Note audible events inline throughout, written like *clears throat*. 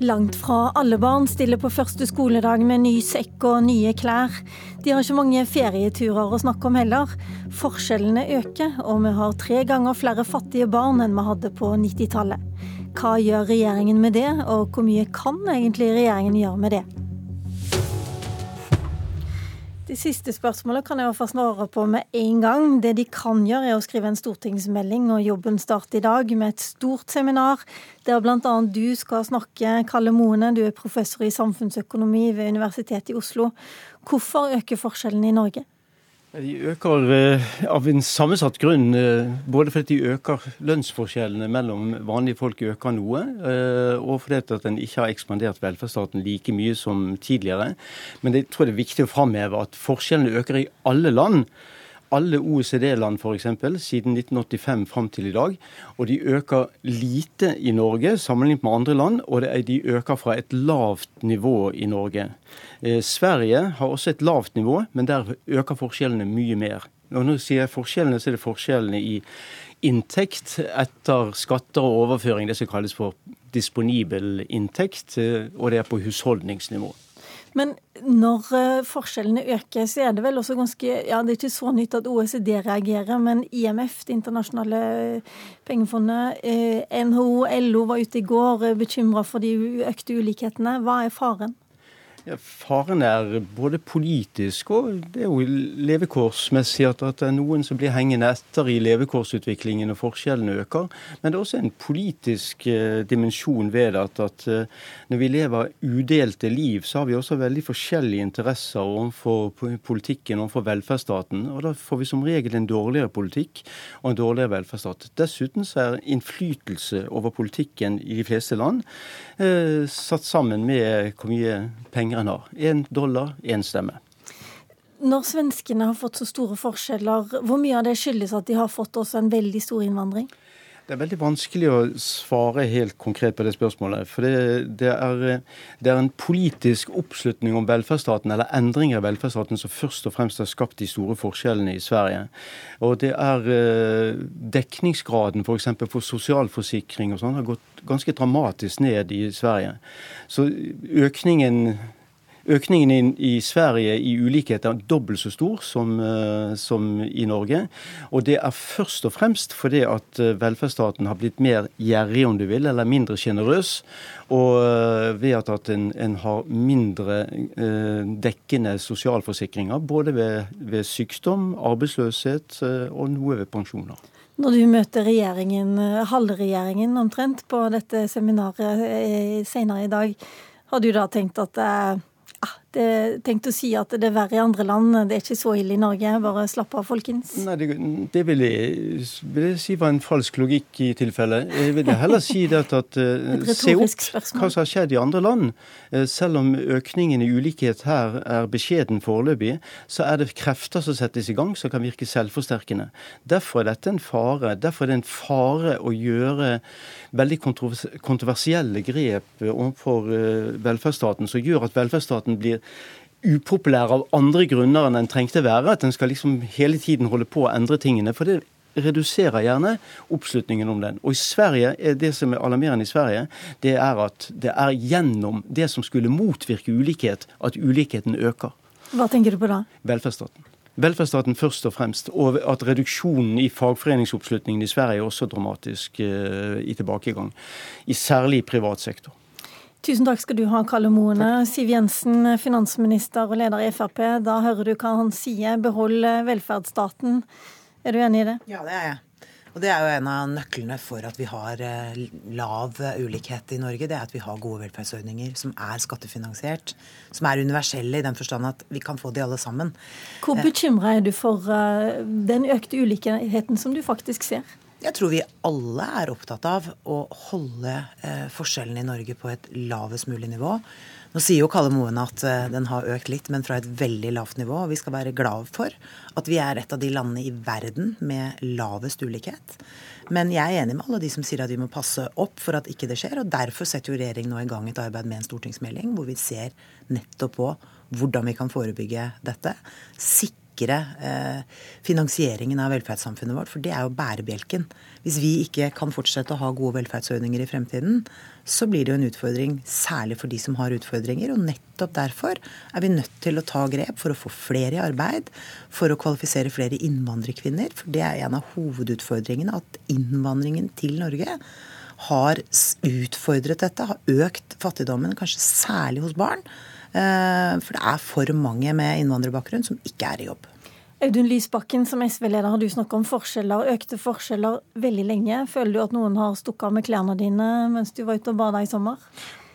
Langt fra alle barn stiller på første skoledag med ny sekk og nye klær. De har ikke mange ferieturer å snakke om heller. Forskjellene øker, og vi har tre ganger flere fattige barn enn vi hadde på 90-tallet. Hva gjør regjeringen med det, og hvor mye kan egentlig regjeringen gjøre med det? De siste spørsmålene kan jeg få svare på med en gang. Det de kan gjøre, er å skrive en stortingsmelding, og jobben starter i dag med et stort seminar der bl.a. du skal snakke. Kalle Moene, du er professor i samfunnsøkonomi ved Universitetet i Oslo. Hvorfor øker forskjellene i Norge? De øker eh, av en sammensatt grunn. Eh, både fordi de øker lønnsforskjellene mellom vanlige folk øker noe, eh, og fordi at den ikke har ekspandert velferdsstaten like mye som tidligere. Men jeg tror det er viktig å framheve at forskjellene øker i alle land alle OECD-land f.eks. siden 1985 fram til i dag. Og de øker lite i Norge sammenlignet med andre land, og de øker fra et lavt nivå i Norge. Eh, Sverige har også et lavt nivå, men der øker forskjellene mye mer. Og når jeg sier forskjellene, så er det forskjellene i inntekt etter skatter og overføring, det som kalles for disponibel inntekt, eh, og det er på husholdningsnivå. Men når eh, forskjellene øker, så er det vel også ganske Ja, det er ikke så nytt at OECD reagerer, men IMF, Det internasjonale pengefondet, eh, NHO, LO var ute i går eh, bekymra for de økte ulikhetene. Hva er faren? Faren er både politisk og det er jo levekårsmessig at, det er noen som blir hengende etter i levekårsutviklingen og forskjellene øker. Men det er også en politisk eh, dimensjon ved. At, at eh, når vi lever udelte liv, så har vi også veldig forskjellige interesser overfor politikken overfor velferdsstaten. Og da får vi som regel en dårligere politikk og en dårligere velferdsstat. Dessuten så er innflytelse over politikken i de fleste land eh, satt sammen med hvor mye penger en har. Én dollar, én stemme. Når svenskene har fått så store forskjeller, hvor mye av det skyldes at de har fått også en veldig stor innvandring? Det er veldig vanskelig å svare helt konkret på det spørsmålet. For det, det, er, det, er, en politisk oppslutning om velferdsstaten, eller endringer i velferdsstaten, som først og fremst har skapt de store forskjellene i Sverige. Og det er eh, dekningsgraden f.eks. For, for sosialforsikring og sånn har gått ganske dramatisk ned i Sverige. Så økningen Økningen i, Sverige i ulikhet er dobbelt så stor som, uh, som, i Norge. Og det er først og fremst fordi at uh, velferdsstaten har blitt mer gjerrig, om du vil, eller mindre sjenerøs. Og uh, ved at en, en, har mindre dekkende sosialforsikringer, både ved, ved sykdom, arbeidsløshet og noe ved pensjoner. Når du møter regjeringen, halvregjeringen omtrent, på dette seminaret senere i dag, har du da tenkt at ah, det, tenkt å si at det er verre i andre land. Det er ikke så ille i Norge. Bare slapp av, folkens. Nei, Det, det vil, jeg, vil, jeg, si var en falsk logikk i tilfelle. Jeg vil heller si det at, uh, *laughs* se opp spørsmål. hva som har skjedd i andre land. Uh, selv om økningen i ulikhet her er beskjeden foreløpig, så er det krefter som settes i gang som kan virke selvforsterkende. Derfor er dette en fare. Derfor er det en fare å gjøre veldig kontroversielle grep overfor velferdsstaten, som gjør at velferdsstaten blir upopulær av andre grunner enn den trengte være. At den skal liksom hele tiden holde på å endre tingene. For det reduserer gjerne oppslutningen om den. Og i Sverige, Det som er alarmerende i Sverige, det er at det er gjennom det som skulle motvirke ulikhet, at ulikheten øker. Hva tenker du på da? Velferdsstaten. Velferdsstaten først og fremst, og at reduksjonen i fagforeningsoppslutningen i Sverige er også dramatisk uh, i tilbakegang. I særlig i privat sektor. Tusen takk skal du ha, Kalle Moene. Siv Jensen, finansminister og leder i Frp. Da hører du hva han sier. Behold velferdsstaten. Er du enig i det? Ja, det er jeg. Og Det er jo en av nøklene for at vi har eh, lav ulikhet i Norge. Det er at vi har gode velferdsordninger som er skattefinansiert. Som er universelle i den forstand at vi kan få de alle sammen. Hvor bekymra er du for eh, den økte ulikheten som du faktisk ser? Jeg tror vi alle er opptatt av å holde eh, forskjellene i Norge på et lavest mulig nivå. Nå sier jo Kalle Moen at eh, den har økt litt, men fra et veldig lavt nivå. Og vi skal være glad for at vi er et av de landene i verden med lavest ulikhet. Men jeg er enig med alle de som sier at vi må passe opp for at ikke det skjer. Og derfor setter jo regjeringen nå i gang et arbeid med en stortingsmelding hvor vi ser nettopp på hvordan vi kan forebygge dette. Sikre sikre eh, finansieringen av velferdssamfunnet vårt, for det er jo bærebjelken. Hvis vi ikke kan fortsette å ha gode velferdsordninger i fremtiden, så blir det jo en utfordring, særlig for de som har utfordringer. Og nettopp derfor er vi nødt til å ta grep for å få flere i arbeid, for å kvalifisere flere innvandrerkvinner. For det er en av hovedutfordringene, at innvandringen til Norge har utfordret dette, har økt fattigdommen, kanskje særlig hos barn. Eh, for det er for mange med innvandrerbakgrunn som ikke er i jobb. Audun Lysbakken, som SV-leder har du snakket om forskjeller, økte forskjeller veldig lenge. Føler du at noen har stukket av med klærne dine mens du var ute og bada i sommer?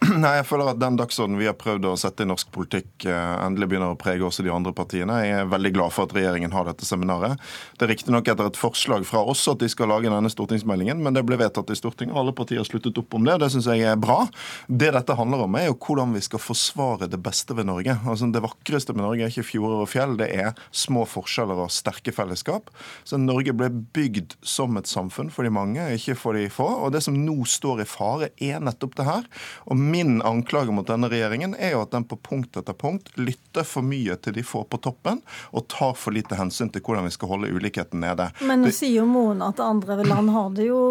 *clears throat* Nei, jeg føler at Den dagsordenen vi har prøvd å sette i norsk politikk, eh, endelig begynner å prege også de andre partiene. Jeg er veldig glad for at regjeringen har dette seminaret. Det er riktignok etter et forslag fra oss at de skal lage denne stortingsmeldingen, men det ble vedtatt i Stortinget, og alle partier har sluttet opp om det. Det syns jeg er bra. Det dette handler om, er jo hvordan vi skal forsvare det beste ved Norge. Altså, Det vakreste med Norge er ikke fjorder og fjell, det er små forskjeller og sterke fellesskap. Så Norge ble bygd som et samfunn for de mange, ikke for de få. Og det som nå står i fare, er nettopp det her. Og Min anklage mot denne regjeringen er jo at den på punkt etter punkt lytter for mye til de få på toppen, og tar for lite hensyn til hvordan vi skal holde ulikheten nede. Men nå sier jo Moen at andre land har det jo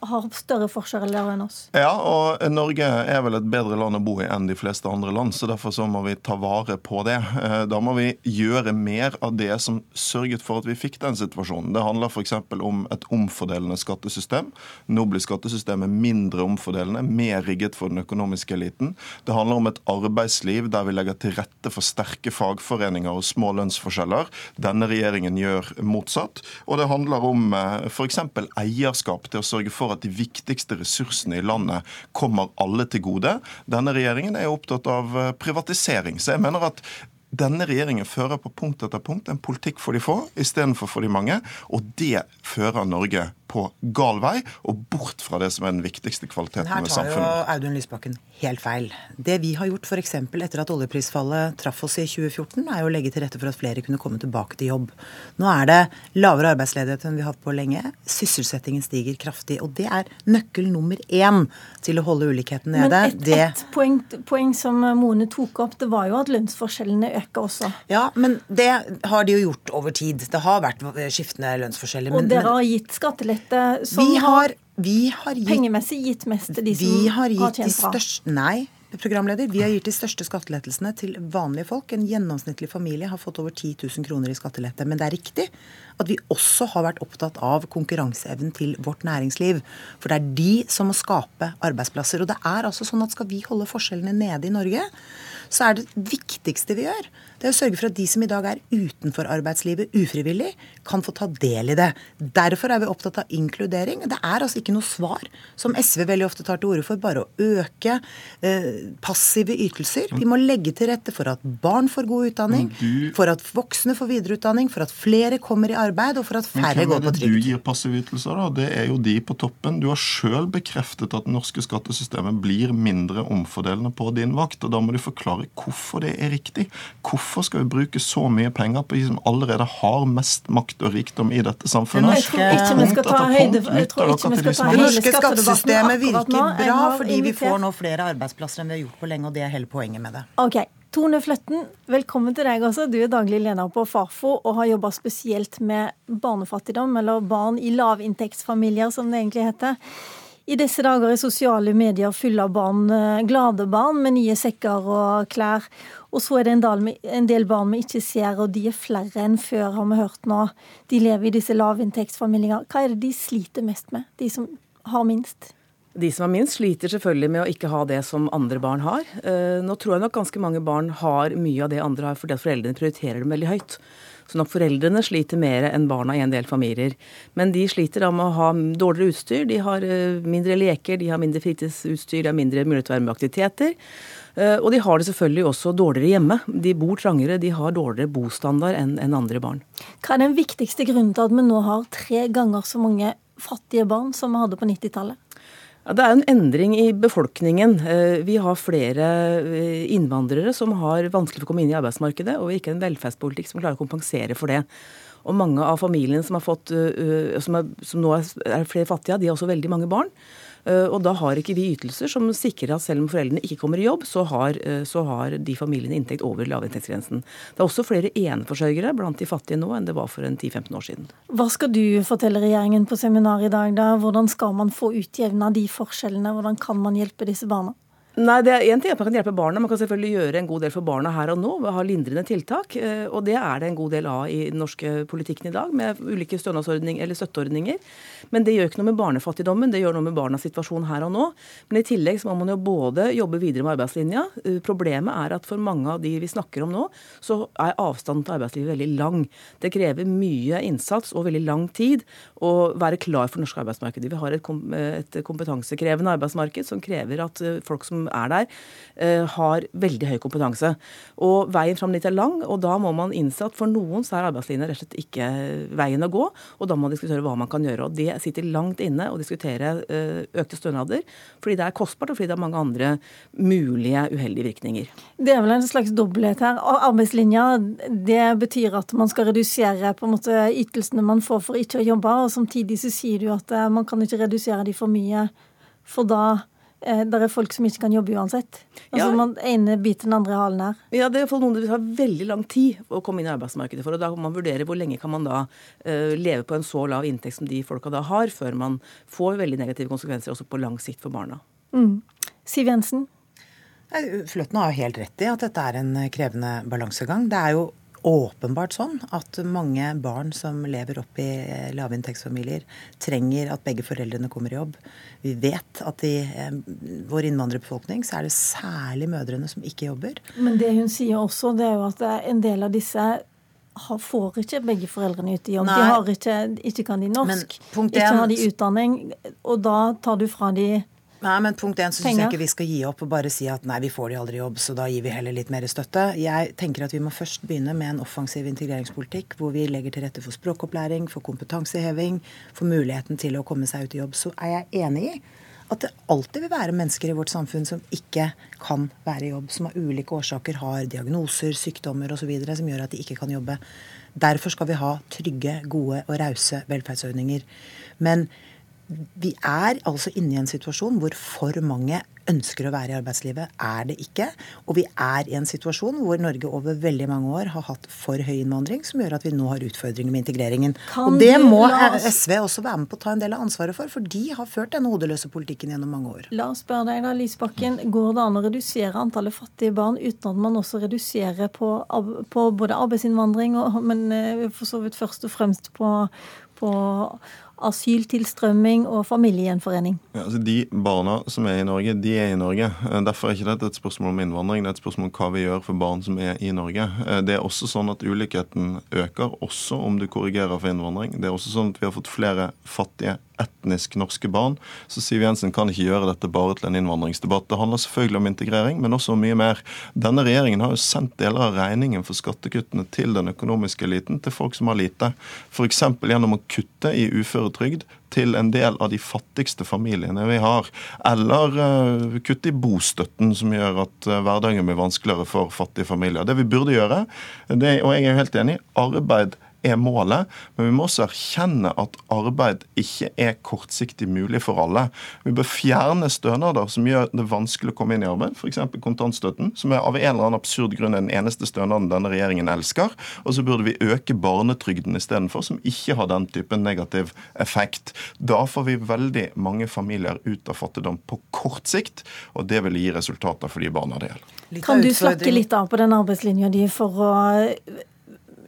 har større forskjeller enn oss. Ja, og Norge er vel et bedre land å bo i enn de fleste andre land, så derfor så må vi ta vare på det. Eh, da må vi gjøre mer av det som sørget for at vi fikk den situasjonen. Det handler f.eks. om et omfordelende skattesystem. Nå blir skattesystemet mindre omfordelende, mer rigget for den økonomiske eliten. Det handler om et arbeidsliv der vi legger til rette for sterke fagforeninger og små lønnsforskjeller. Denne regjeringen gjør motsatt. Og det handler om eh, f.eks. eierskap til å sørge for at de viktigste ressursene i landet kommer alle til gode. Denne regjeringen er opptatt av eh, privatisering. Så jeg mener at denne regjeringen fører på punkt etter punkt en politikk for de få istedenfor for de mange. Og det fører Norge på gal vei og bort fra det som er den viktigste kvaliteten ved samfunnet. Her tar jo Audun Lysbakken helt feil. Det vi har gjort f.eks. etter at oljeprisfallet traff oss i 2014, er jo å legge til rette for at flere kunne komme tilbake til jobb. Nå er det lavere arbeidsledighet enn vi har hatt på lenge. Sysselsettingen stiger kraftig. Og det er nøkkel nummer én til å holde ulikheten nede. Men et, et poeng, poeng, som Mone tok opp, det var jo at lønnsforskjellene øker også. Ja, men det har de jo gjort over tid. Det har vært skiftende lønnsforskjeller. Og men, dere har gitt skattelette budsjettet som vi har, vi har gitt, pengemessig gitt mest til de som har, har tjent bra? Nei, programleder, vi har gitt de største skattelettelsene til vanlige folk. En gjennomsnittlig familie har fått over 10 000 kroner i skattelette. Men det er riktig at vi også har vært opptatt av konkurranseevnen til vårt næringsliv. For det er de som må skape arbeidsplasser. Og det er altså sånn at skal vi holde forskjellene nede i Norge, så er det viktigste vi gjør, det er å sørge for at de som i dag er utenfor arbeidslivet ufrivillig, kan få ta del i det. Derfor er vi opptatt av inkludering. Det er altså ikke noe svar, som SV veldig ofte tar til orde for, bare å øke eh, passive ytelser. Vi må legge til rette for at barn får god utdanning, for at voksne får videreutdanning, for at flere kommer i arbeid, og for at færre går på trygd. Er du gir passive ytelser, da? Det er jo de på toppen. Du har sjøl bekreftet at det norske skattesystemet blir mindre omfordelende på din vakt. og Da må du forklare hvorfor det er riktig. Hvorfor Hvorfor skal vi bruke så mye penger på de som allerede har mest makt og rikdom i dette samfunnet? Jeg tror ikke vi skal ta høyde jeg tror ikke vi skal ta Det norske skattesystemet virker bra fordi vi får nå flere arbeidsplasser enn vi har gjort på lenge, og det er hele poenget med det. Ok, Tone Fløtten, velkommen til deg også. Du er daglig leder på Fafo og har jobba spesielt med barnefattigdom, eller barn i lavinntektsfamilier, som det egentlig heter. I disse dager er sosiale medier fulle av barn, eh, glade barn med nye sekker og klær. Og så er det en del, barn vi ikke ser, og de er flere enn før, har vi hørt nå. De lever i disse lavinntektsfamiliene. Hva er det de sliter mest med, de som har minst? De som har minst, sliter selvfølgelig med å ikke ha det som andre barn har. Eh, nå tror jeg nok ganske mange barn har mye av det andre har, fordi at foreldrene prioriterer dem veldig høyt. Så nok foreldrene sliter mer enn barna i en del familier. Men de sliter da med å ha dårligere utstyr. De har eh, mindre leker, de har mindre fritidsutstyr, de har mindre mulighet til å være med aktiviteter. Eh, og de har det selvfølgelig også dårligere hjemme. De bor trangere, de har dårligere bostandard enn andre barn. Hva er den viktigste grunnen til at vi nå har tre ganger så mange fattige barn som vi hadde på 90-tallet? Ja, det er en endring i befolkningen. Eh, vi har flere eh, innvandrere som har vanskelig for å komme inn i arbeidsmarkedet, og ikke en velferdspolitikk som klarer å kompensere for det. Og mange av familiene som, har fått, eh, som, er, som nå er flere fattige, de har også veldig mange barn. Og da har ikke vi ytelser som sikrer at selv om foreldrene ikke kommer i jobb, så har, så har de familiene inntekt over lavinntektsgrensen. Det er også flere eneforsørgere blant de fattige nå enn det var for en 10-15 år siden. Hva skal du fortelle regjeringen på seminar i dag? da? Hvordan skal man få utjevna de forskjellene? Hvordan kan man hjelpe disse barna? Nei, det er en ting at Man kan hjelpe barna. Man kan selvfølgelig gjøre en god del for barna her og nå ha lindrende tiltak. Eh, og det er det en god del av i den norske politikken i dag, med ulike stønadsordninger eller støtteordninger. Men det gjør ikke noe med barnefattigdommen, det gjør noe med barnas situasjon her og nå. Men i tillegg så må man jo både jobbe videre med arbeidslinja. Eh, problemet er at for mange av de vi snakker om nå, så er avstanden til arbeidslivet veldig lang. Det krever mye innsats og veldig lang tid å være klar for det norske arbeidsmarkedet. Vi har et kompetansekrevende arbeidsmarked som krever at eh, folk som er der, eh, har veldig høy kompetanse. Og veien fram dit er lang, og da må man innse at for noen så er arbeidslinja rett og slett ikke veien å gå, og da må man diskutere hva man kan gjøre. Og det sitter langt inne å diskutere eh, økte stønader, fordi det er kostbart, og fordi det er mange andre mulige uheldige virkninger. Det er vel en slags dobbelthet her. Arbeidslinja det betyr at man skal redusere på en måte ytelsene man får for ikke å jobbe, og samtidig så sier du at eh, man kan ikke redusere de for mye, for da Eh, det er folk som ikke kan jobbe uansett. Altså ja. man ene biter den andre halen her. Ja, det er for noen det vil ta veldig lang tid å komme inn i arbeidsmarkedet for. og Da kan man vurdere hvor lenge kan man da uh, leve på en så lav inntekt som de folka da har, før man får veldig negative konsekvenser også på lang sikt for barna. Mm. Siv Jensen? Fløtten har jo helt rett i at dette er en krevende balansegang. Det er jo åpenbart sånn at mange barn som lever opp i lavinntektsfamilier, trenger at begge foreldrene kommer i jobb. Vi vet at i eh, vår innvandrerbefolkning så er det særlig mødrene som ikke jobber. Men det hun sier også, det er jo at en del av disse får ikke begge foreldrene ut i jobb. Nei. De har ikke, ikke kan de norsk, ikke har de utdanning. Og da tar du fra de Nei, men Punkt én så syns jeg ikke vi skal gi opp og bare si at nei, vi får de aldri jobb, så da gir vi heller litt mer støtte. Jeg tenker at vi må først begynne med en offensiv integreringspolitikk hvor vi legger til rette for språkopplæring, for kompetanseheving, for muligheten til å komme seg ut i jobb. Så er jeg enig i at det alltid vil være mennesker i vårt samfunn som ikke kan være i jobb, som av ulike årsaker har diagnoser, sykdommer osv. som gjør at de ikke kan jobbe. Derfor skal vi ha trygge, gode og rause velferdsordninger. Men vi er altså inne i en situasjon hvor for mange ønsker å være i arbeidslivet, er det ikke. Og vi er i en situasjon hvor Norge over veldig mange år har hatt for høy innvandring, som gjør at vi nå har utfordringer med integreringen. Kan og det må SV også være med på å ta en del av ansvaret for, for de har ført denne hodeløse politikken gjennom mange år. La oss spørre deg da, Lysbakken. Går det an å redusere antallet fattige barn uten at man også reduserer på, på både arbeidsinnvandring, og, men eh, for så vidt først og fremst på, på asyltilstrømming og familiegjenforening. Ja, altså de barna som er i Norge, de er i Norge. Eh, derfor er ikke dette et spørsmål om innvandring, det er et spørsmål om hva vi gjør for barn som er i Norge. Eh, det er også sånn at ulikheten øker, også om du korrigerer for innvandring. Det er også sånn at vi har fått flere fattige etnisk norske barn. Så Siv Jensen kan ikke gjøre dette bare til en innvandringsdebatt. Det handler selvfølgelig om integrering, men også om mye mer. Denne regjeringen har jo sendt deler av regningen for skattekuttene til den økonomiske eliten til folk som har lite. F.eks. gjennom å kutte i uføretrygd til en del av de fattigste familiene vi har. Eller uh, kutte i bostøtten, som gjør at uh, hverdagen blir vanskeligere for fattige familier. Det vi burde gjøre, det, og jeg er jo helt enig, arbeid er målet, men vi må også erkjenne at arbeid ikke er kortsiktig mulig for alle. Vi bør fjerne stønader som gjør det vanskelig å komme inn i arbeid, f.eks. kontantstøtten, som er av en eller annen absurd grunn den eneste stønaden denne regjeringen elsker. Og så burde vi øke barnetrygden istedenfor, som ikke har den typen negativ effekt. Da får vi veldig mange familier ut av fattigdom på kort sikt, og det vil gi resultater for de barna det gjelder. Kan du slakke litt av på den arbeidslinja di for å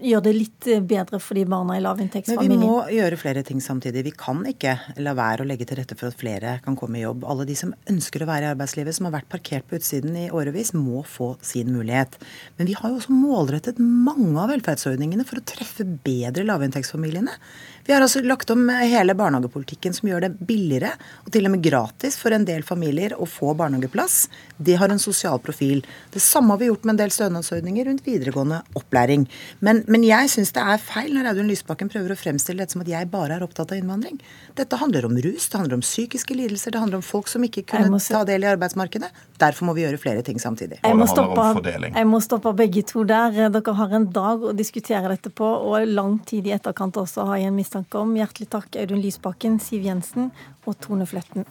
gjør det litt eh, bedre for de barna i lavinntektsfamilien. Men vi må gjøre flere ting samtidig. Vi kan ikke la være å legge til rette for at flere kan komme i jobb. Alle de som ønsker å være i arbeidslivet, som har vært parkert på utsiden i årevis, må få sin mulighet. Men vi har jo også målrettet mange av velferdsordningene for å treffe bedre lavinntektsfamiliene. Vi har altså lagt om hele barnehagepolitikken som gjør det billigere og til og med gratis for en del familier å få barnehageplass. Det har en sosial profil. Det samme har vi gjort med en del stønadsordninger rundt videregående opplæring. Men, men jeg syns det er feil når Audun Lysbakken prøver å fremstille dette som at jeg bare er opptatt av innvandring. Dette handler om rus, det handler om psykiske lidelser, det handler om folk som ikke kunne ta del i arbeidsmarkedet. Derfor må vi gjøre flere ting samtidig. Jeg må, stoppe, jeg må stoppe begge to der. Dere har en dag å diskutere dette på, og lang tid i etterkant også har jeg en mistanke om. Hjertelig takk Audun Lysbakken, Siv Jensen og Tone Fletten.